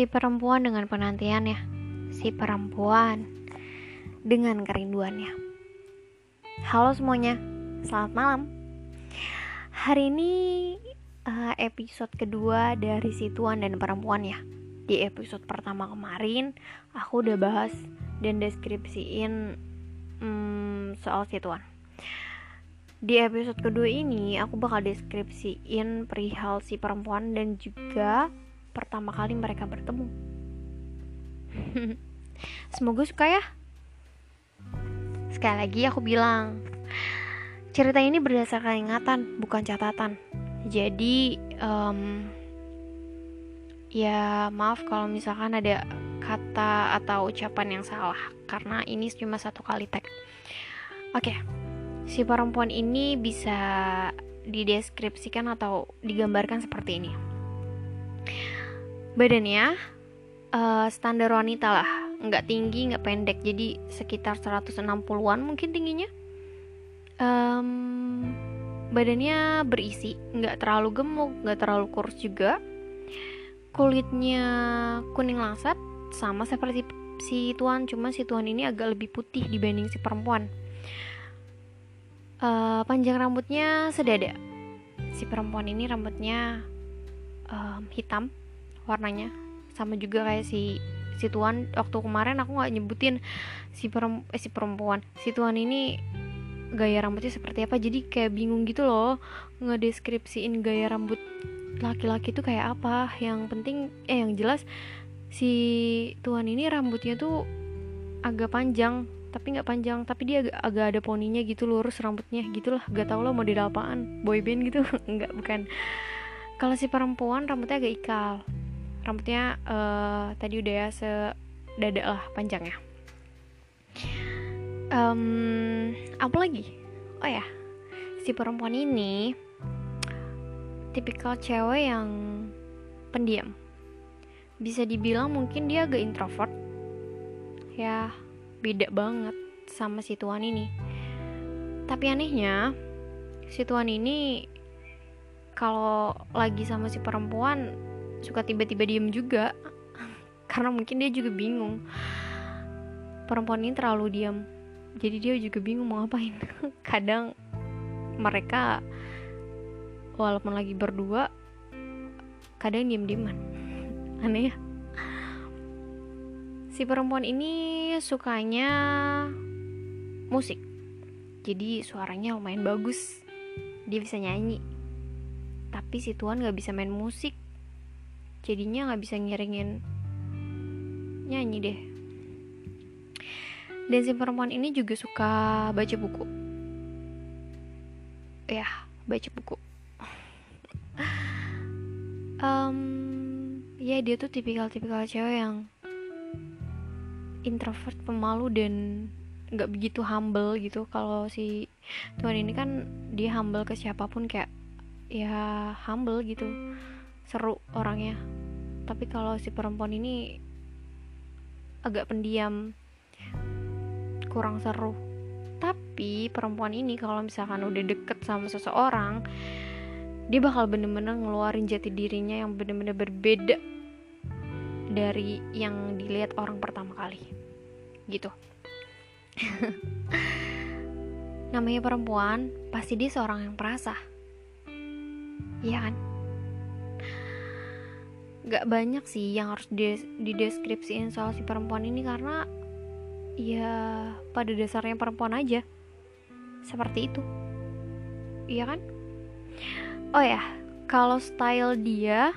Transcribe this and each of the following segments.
Si perempuan dengan penantiannya, si perempuan dengan kerinduannya. Halo semuanya, selamat malam. Hari ini uh, episode kedua dari si tuan dan perempuan ya. Di episode pertama kemarin, aku udah bahas dan deskripsiin um, soal si tuan. Di episode kedua ini, aku bakal deskripsiin perihal si perempuan dan juga pertama kali mereka bertemu. Semoga suka ya. Sekali lagi aku bilang, cerita ini berdasarkan ingatan, bukan catatan. Jadi, um, ya maaf kalau misalkan ada kata atau ucapan yang salah, karena ini cuma satu kali tag. Oke, okay. si perempuan ini bisa dideskripsikan atau digambarkan seperti ini badannya uh, standar wanita lah. Nggak tinggi nggak pendek. Jadi sekitar 160-an mungkin tingginya. Um, badannya berisi. Nggak terlalu gemuk nggak terlalu kurus juga. Kulitnya kuning langsat sama seperti si tuan. Cuma si tuan ini agak lebih putih dibanding si perempuan. Uh, panjang rambutnya sedada. Si perempuan ini rambutnya um, hitam warnanya. Sama juga kayak si si tuan waktu kemarin aku nggak nyebutin si perem, eh, si perempuan. Si tuan ini gaya rambutnya seperti apa jadi kayak bingung gitu loh ngedeskripsiin gaya rambut laki-laki tuh kayak apa. Yang penting eh yang jelas si tuan ini rambutnya tuh agak panjang tapi nggak panjang tapi dia agak, agak ada poninya gitu lurus rambutnya gitulah gak tau lah model apaan boyband gitu. Nggak bukan. Kalau si perempuan rambutnya agak ikal rambutnya uh, tadi udah ya sedada lah panjangnya. Um, apa lagi? Oh ya si perempuan ini tipikal cewek yang pendiam. Bisa dibilang mungkin dia agak introvert. Ya beda banget sama si tuan ini. Tapi anehnya si tuan ini kalau lagi sama si perempuan suka tiba-tiba diem juga. Karena mungkin dia juga bingung. Perempuan ini terlalu diam. Jadi dia juga bingung mau ngapain. Kadang mereka walaupun lagi berdua kadang diem-dieman. Aneh ya. Si perempuan ini sukanya musik. Jadi suaranya lumayan bagus. Dia bisa nyanyi. Tapi si tuan gak bisa main musik jadinya nggak bisa ngiringin nyanyi deh. Dan si perempuan ini juga suka baca buku. Ya baca buku. Um, ya dia tuh tipikal-tipikal cewek yang introvert pemalu dan nggak begitu humble gitu. Kalau si tuan ini kan dia humble ke siapa pun kayak ya humble gitu seru orangnya. Tapi kalau si perempuan ini agak pendiam kurang seru. Tapi perempuan ini kalau misalkan udah deket sama seseorang dia bakal bener-bener ngeluarin jati dirinya yang bener-bener berbeda dari yang dilihat orang pertama kali. Gitu. Namanya perempuan pasti dia seorang yang perasa. Iya kan gak banyak sih yang harus dideskripsiin soal si perempuan ini karena ya pada dasarnya perempuan aja. Seperti itu. Iya kan? Oh ya kalau style dia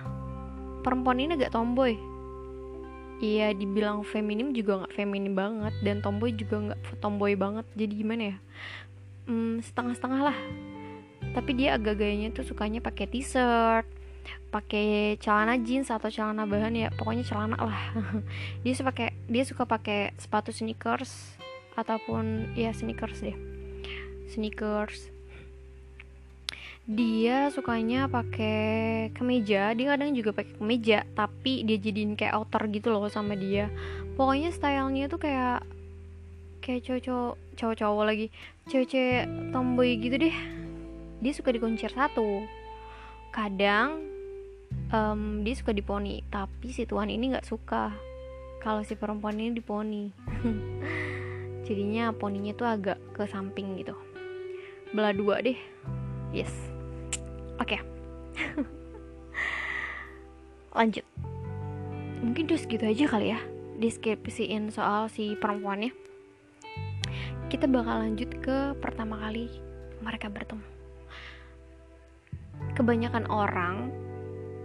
perempuan ini agak tomboy. Iya dibilang feminim juga nggak feminim banget dan tomboy juga nggak tomboy banget. Jadi gimana ya? Hmm, setengah-setengah lah. Tapi dia agak gayanya tuh sukanya pakai t-shirt pakai celana jeans atau celana bahan ya pokoknya celana lah. Dia suka pakai dia suka pakai sepatu sneakers ataupun ya sneakers deh. Sneakers. Dia sukanya pakai kemeja dia kadang juga pakai kemeja tapi dia jadiin kayak outer gitu loh sama dia. Pokoknya stylenya tuh kayak kayak cowok cowok-cowok lagi cewek-cewek tomboy gitu deh. Dia suka dikuncir satu. Kadang um, dia suka diponi tapi si tuan ini nggak suka kalau si perempuan ini diponi. Jadinya poninya tuh agak ke samping gitu. Belah dua deh. Yes. Oke. Okay. lanjut. Mungkin terus gitu aja kali ya deskripsiin soal si perempuannya. Kita bakal lanjut ke pertama kali mereka bertemu. Kebanyakan orang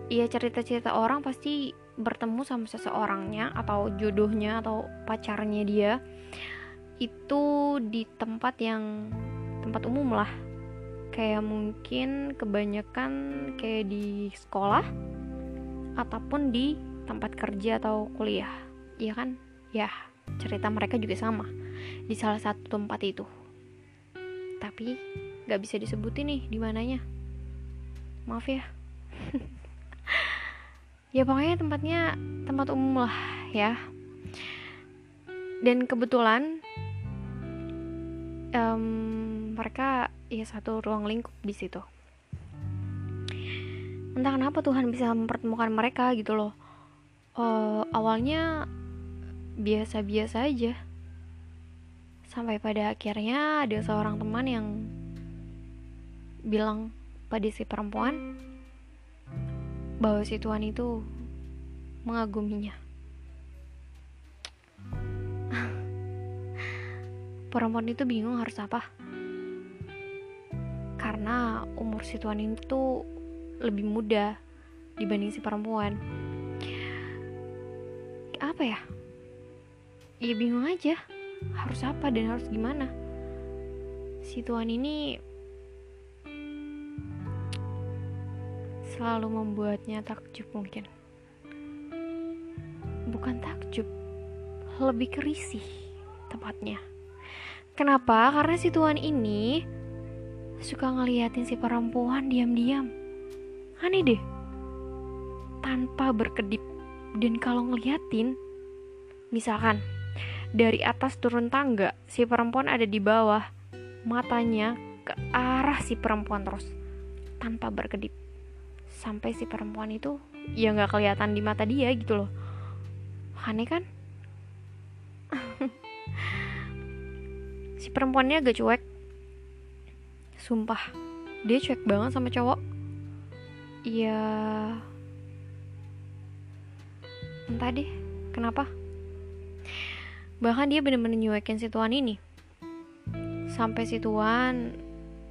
ya cerita-cerita orang pasti bertemu sama seseorangnya atau jodohnya atau pacarnya dia. Itu di tempat yang tempat umum lah. Kayak mungkin kebanyakan kayak di sekolah ataupun di tempat kerja atau kuliah. Ya kan? Ya cerita mereka juga sama di salah satu tempat itu. Tapi gak bisa disebutin nih di mananya. Maaf ya ya pokoknya tempatnya tempat umum lah ya. Dan kebetulan um, mereka ya satu ruang lingkup di situ. Entah kenapa Tuhan bisa mempertemukan mereka gitu loh. Uh, awalnya biasa-biasa aja. Sampai pada akhirnya ada seorang teman yang bilang pada si perempuan bahwa si Tuhan itu mengaguminya. Perempuan itu bingung harus apa. Karena umur si Tuhan itu lebih muda dibanding si perempuan. Apa ya? Ya bingung aja. Harus apa dan harus gimana. Si Tuhan ini selalu membuatnya takjub mungkin. Bukan takjub, lebih kerisih tepatnya. Kenapa? Karena si tuan ini suka ngeliatin si perempuan diam-diam. Aneh deh. Tanpa berkedip. Dan kalau ngeliatin, misalkan dari atas turun tangga, si perempuan ada di bawah, matanya ke arah si perempuan terus tanpa berkedip sampai si perempuan itu ya nggak kelihatan di mata dia gitu loh. Aneh kan? Si perempuannya agak cuek. Sumpah dia cuek banget sama cowok. Ya entah deh kenapa? Bahkan dia bener-bener nyuekin si tuan ini. Sampai si tuan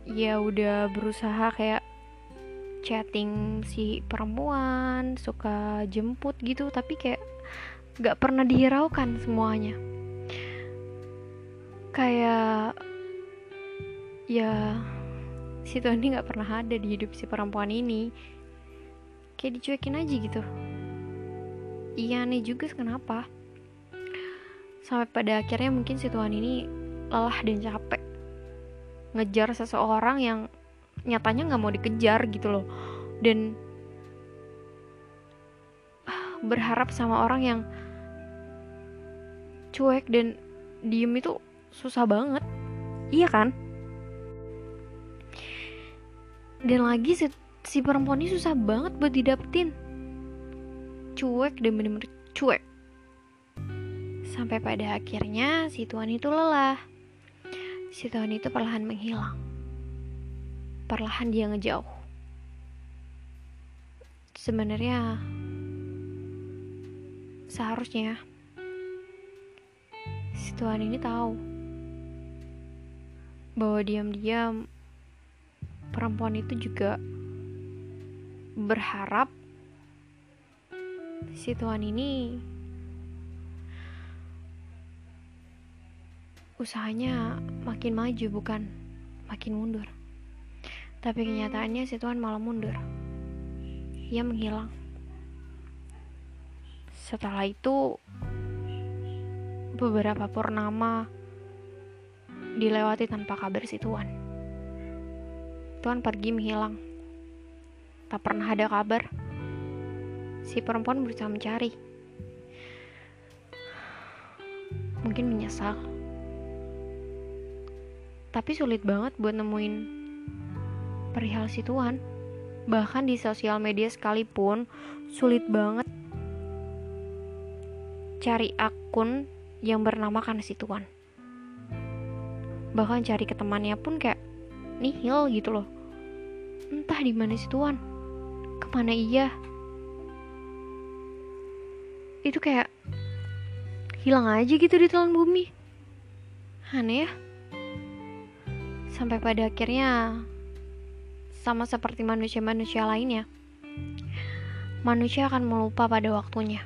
ya udah berusaha kayak chatting si perempuan suka jemput gitu tapi kayak gak pernah dihiraukan semuanya. Kayak ya si Tony gak pernah ada di hidup si perempuan ini. Kayak dicuekin aja gitu. Iya aneh juga kenapa? Sampai pada akhirnya mungkin si Tuhan ini lelah dan capek. Ngejar seseorang yang nyatanya nggak mau dikejar gitu loh. Dan berharap sama orang yang cuek dan diem itu susah banget. Iya kan? Dan lagi si, si perempuan ini susah banget buat didapetin. Cuek dan bener-bener cuek. Sampai pada akhirnya si tuan itu lelah. Si tuan itu perlahan menghilang perlahan dia ngejauh. Sebenarnya seharusnya si Tuhan ini tahu bahwa diam-diam perempuan itu juga berharap si Tuhan ini usahanya makin maju bukan makin mundur. Tapi kenyataannya si Tuhan malah mundur. Ia menghilang. Setelah itu, beberapa purnama dilewati tanpa kabar si Tuhan. Tuhan pergi menghilang. Tak pernah ada kabar. Si perempuan berusaha mencari. Mungkin menyesal. Tapi sulit banget buat nemuin perihal si Tuhan. bahkan di sosial media sekalipun sulit banget cari akun yang bernama Tuan bahkan cari ke temannya pun kayak nihil gitu loh. Entah di mana si Tuan ke mana iya itu kayak hilang aja gitu di telan bumi. Aneh ya. Sampai pada akhirnya sama seperti manusia-manusia lainnya, manusia akan melupa pada waktunya.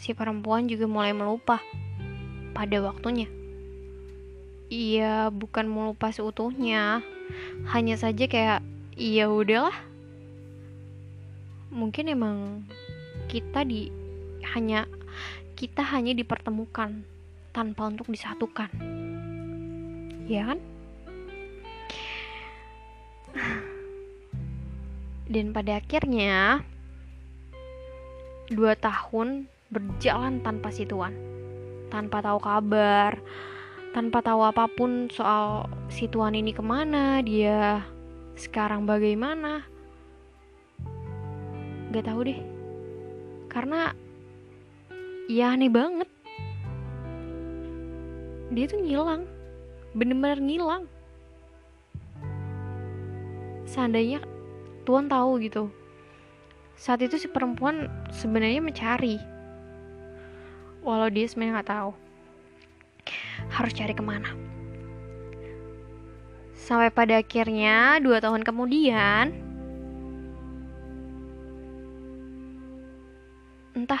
Si perempuan juga mulai melupa pada waktunya. Iya, bukan melupa seutuhnya, hanya saja kayak iya udahlah. Mungkin emang kita di hanya kita hanya dipertemukan tanpa untuk disatukan. Ya kan? Dan pada akhirnya dua tahun berjalan tanpa situan, tanpa tahu kabar, tanpa tahu apa pun soal situan ini ke mana, dia sekarang bagaimana. Gak tahu deh, karena ya aneh banget. Dia tuh ngilang, bener-bener ngilang. Seandainya Tuhan tahu gitu. Saat itu si perempuan sebenarnya mencari. Walau dia sebenarnya nggak tahu. Harus cari ke mana? Sampai pada akhirnya dua tahun kemudian entah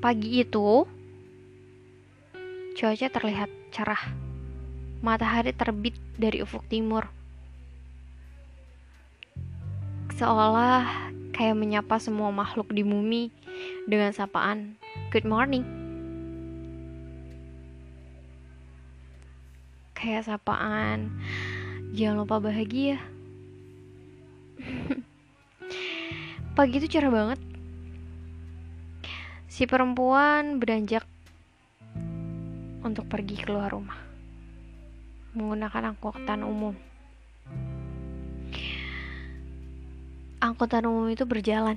pagi itu cuaca terlihat cerah. Matahari terbit dari ufuk timur seolah kayak menyapa semua makhluk di bumi dengan sapaan good morning. Kayak sapaan jangan lupa bahagia. Pagi itu cerah banget. Si perempuan beranjak untuk pergi keluar rumah menggunakan angkutan umum. Angkutan umum itu berjalan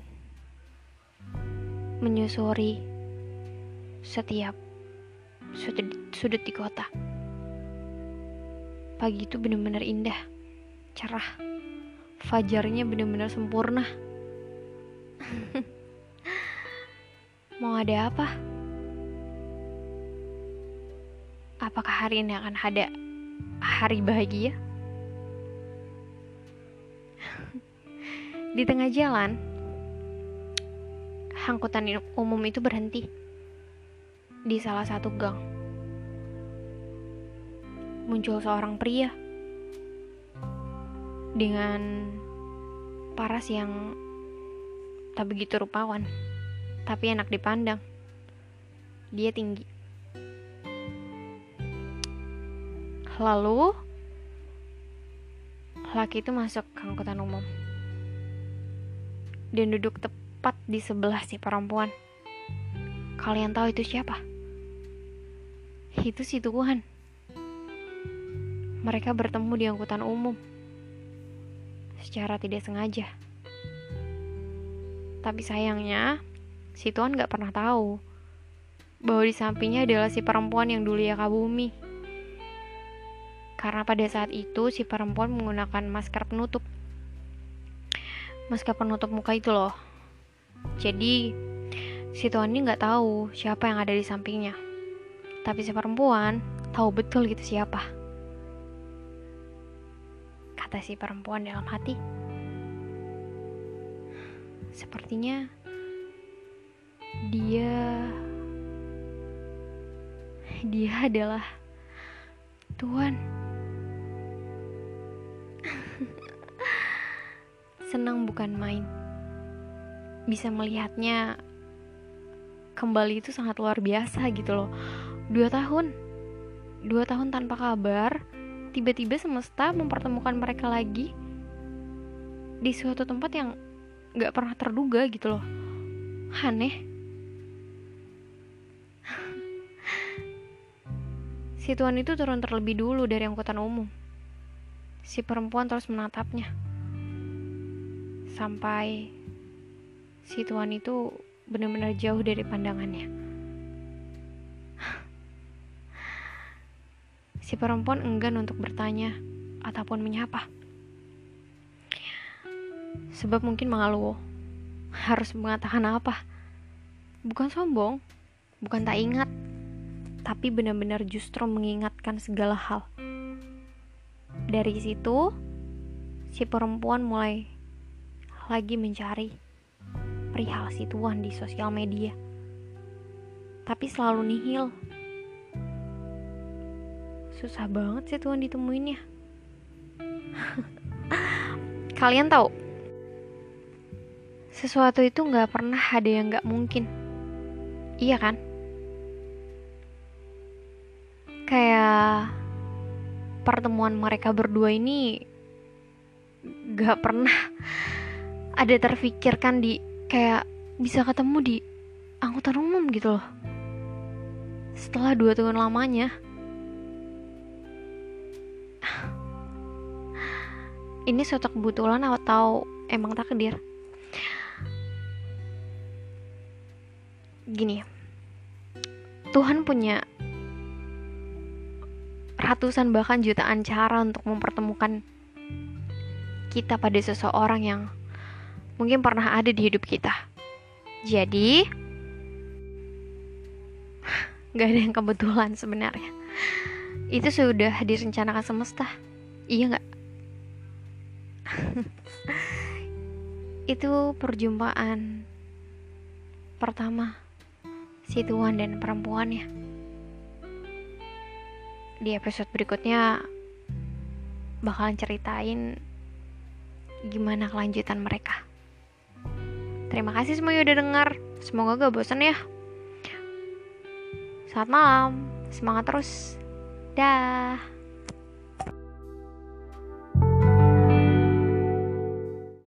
menyusuri setiap sudut, sudut di kota. Pagi itu benar-benar indah, cerah. Fajarnya benar-benar sempurna. Mau ada apa? Apakah hari ini akan ada hari bahagia? Di tengah jalan, angkutan umum itu berhenti di salah satu gang. Muncul seorang pria dengan paras yang tak begitu rupawan, tapi enak dipandang. Dia tinggi. Lalu, laki itu masuk ke angkutan umum dan duduk tepat di sebelah si perempuan. Kalian tahu itu siapa? Itu si Tuhan. Mereka bertemu di angkutan umum secara tidak sengaja. Tapi sayangnya, si Tuhan gak pernah tahu bahwa di sampingnya adalah si perempuan yang dulu ya bumi. Karena pada saat itu si perempuan menggunakan masker penutup masker penutup muka itu loh. Jadi si tuan ini nggak tahu siapa yang ada di sampingnya. Tapi si perempuan tahu betul gitu siapa. Kata si perempuan dalam hati. Sepertinya dia dia adalah Tuhan. senang bukan main. Bisa melihatnya kembali itu sangat luar biasa gitu loh. Dua tahun, dua tahun tanpa kabar, tiba-tiba semesta mempertemukan mereka lagi di suatu tempat yang gak pernah terduga gitu loh. Aneh. si tuan itu turun terlebih dulu dari angkutan umum. Si perempuan terus menatapnya sampai si Tuan itu benar-benar jauh dari pandangannya. Si perempuan enggan untuk bertanya ataupun menyapa. Sebab mungkin mengaluh harus mengatakan apa. Bukan sombong, bukan tak ingat, tapi benar-benar justru mengingatkan segala hal. Dari situ, si perempuan mulai lagi mencari perihal si tuan di sosial media. Tapi selalu nihil. Susah banget sih tuan ditemuinnya. Kalian tahu, sesuatu itu nggak pernah ada yang nggak mungkin. Iya kan? Kayak pertemuan mereka berdua ini gak pernah ada terfikirkan di kayak bisa ketemu di angkutan umum gitu loh. Setelah dua tahun lamanya. Ini suatu kebetulan atau emang takdir? Gini Tuhan punya ratusan bahkan jutaan cara untuk mempertemukan kita pada seseorang yang mungkin pernah ada di hidup kita. Jadi, gak ada yang kebetulan sebenarnya. Itu sudah direncanakan semesta. Iya gak? Itu perjumpaan pertama si Tuhan dan perempuannya di episode berikutnya bakalan ceritain gimana kelanjutan mereka. Terima kasih semuanya udah denger. Semoga gak bosan ya. Selamat malam. Semangat terus. Dah.